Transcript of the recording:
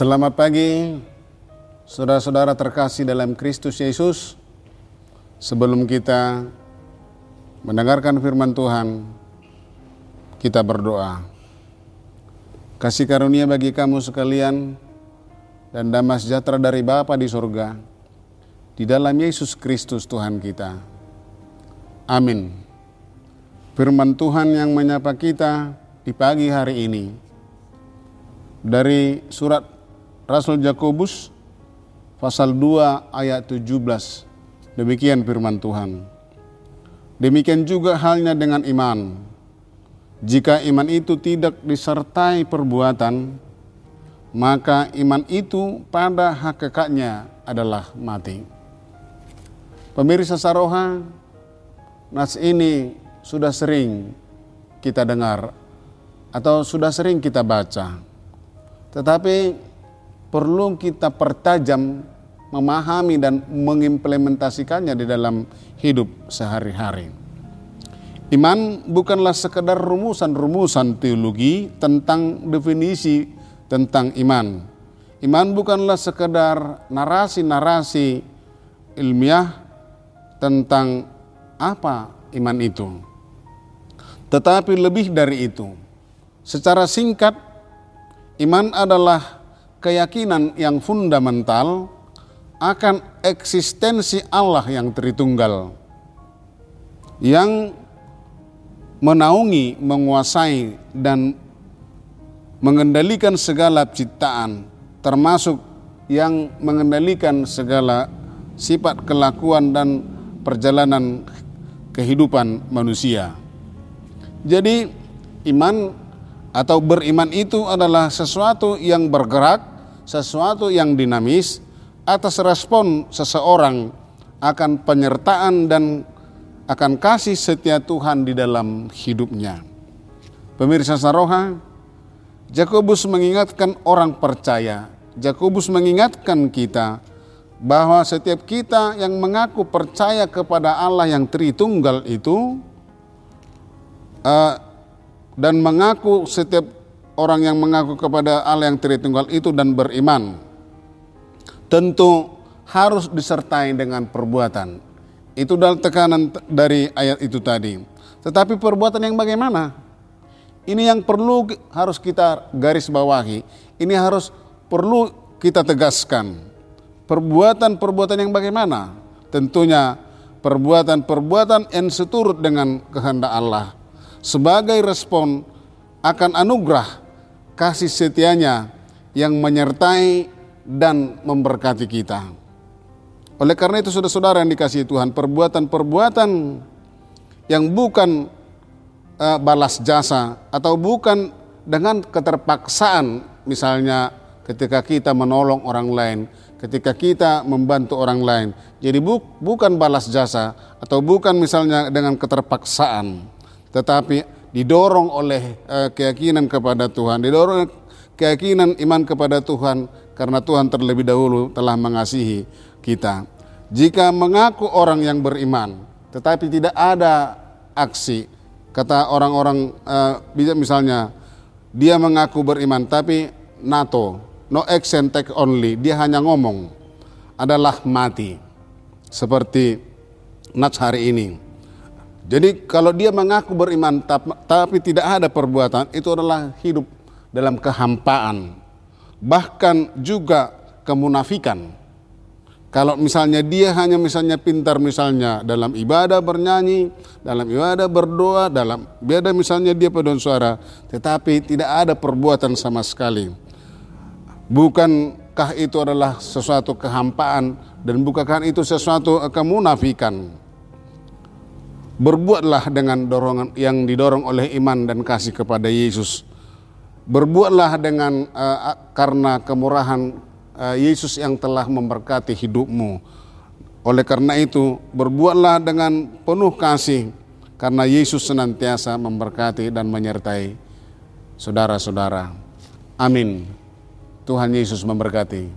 Selamat pagi, saudara-saudara terkasih dalam Kristus Yesus. Sebelum kita mendengarkan firman Tuhan, kita berdoa. Kasih karunia bagi kamu sekalian dan damai sejahtera dari Bapa di surga, di dalam Yesus Kristus Tuhan kita. Amin. Firman Tuhan yang menyapa kita di pagi hari ini dari surat Rasul Yakobus pasal 2 ayat 17. Demikian firman Tuhan. Demikian juga halnya dengan iman. Jika iman itu tidak disertai perbuatan, maka iman itu pada hakikatnya adalah mati. Pemirsa Saroha, nas ini sudah sering kita dengar atau sudah sering kita baca. Tetapi perlu kita pertajam memahami dan mengimplementasikannya di dalam hidup sehari-hari. Iman bukanlah sekedar rumusan-rumusan teologi tentang definisi tentang iman. Iman bukanlah sekedar narasi-narasi ilmiah tentang apa iman itu. Tetapi lebih dari itu, secara singkat, iman adalah keyakinan yang fundamental akan eksistensi Allah yang Tritunggal yang menaungi, menguasai dan mengendalikan segala ciptaan termasuk yang mengendalikan segala sifat kelakuan dan perjalanan kehidupan manusia. Jadi iman atau beriman itu adalah sesuatu yang bergerak, sesuatu yang dinamis, atas respon seseorang akan penyertaan dan akan kasih setia Tuhan di dalam hidupnya. Pemirsa Saroha, Jakobus mengingatkan orang percaya, Jakobus mengingatkan kita bahwa setiap kita yang mengaku percaya kepada Allah yang Tritunggal itu uh, dan mengaku setiap orang yang mengaku kepada Allah yang Tritunggal itu dan beriman tentu harus disertai dengan perbuatan. Itu dalam tekanan dari ayat itu tadi. Tetapi perbuatan yang bagaimana? Ini yang perlu harus kita garis bawahi. Ini harus perlu kita tegaskan. Perbuatan-perbuatan yang bagaimana? Tentunya perbuatan-perbuatan yang seturut dengan kehendak Allah. Sebagai respon akan anugerah kasih setianya yang menyertai dan memberkati kita. Oleh karena itu saudara-saudara yang dikasihi Tuhan, perbuatan-perbuatan yang bukan uh, balas jasa atau bukan dengan keterpaksaan misalnya ketika kita menolong orang lain, ketika kita membantu orang lain. Jadi bu, bukan balas jasa atau bukan misalnya dengan keterpaksaan, tetapi didorong oleh uh, keyakinan kepada Tuhan, didorong keyakinan iman kepada Tuhan karena Tuhan terlebih dahulu telah mengasihi kita. Jika mengaku orang yang beriman, tetapi tidak ada aksi, kata orang-orang uh, misalnya dia mengaku beriman, tapi NATO, no action take only, dia hanya ngomong, adalah mati. Seperti Nats hari ini. Jadi kalau dia mengaku beriman tapi tidak ada perbuatan, itu adalah hidup dalam kehampaan bahkan juga kemunafikan. Kalau misalnya dia hanya misalnya pintar misalnya dalam ibadah bernyanyi, dalam ibadah berdoa, dalam beda misalnya dia pedon suara, tetapi tidak ada perbuatan sama sekali. Bukankah itu adalah sesuatu kehampaan dan bukankah itu sesuatu kemunafikan? Berbuatlah dengan dorongan yang didorong oleh iman dan kasih kepada Yesus Berbuatlah dengan uh, karena kemurahan uh, Yesus yang telah memberkati hidupmu. Oleh karena itu, berbuatlah dengan penuh kasih karena Yesus senantiasa memberkati dan menyertai saudara-saudara. Amin. Tuhan Yesus memberkati.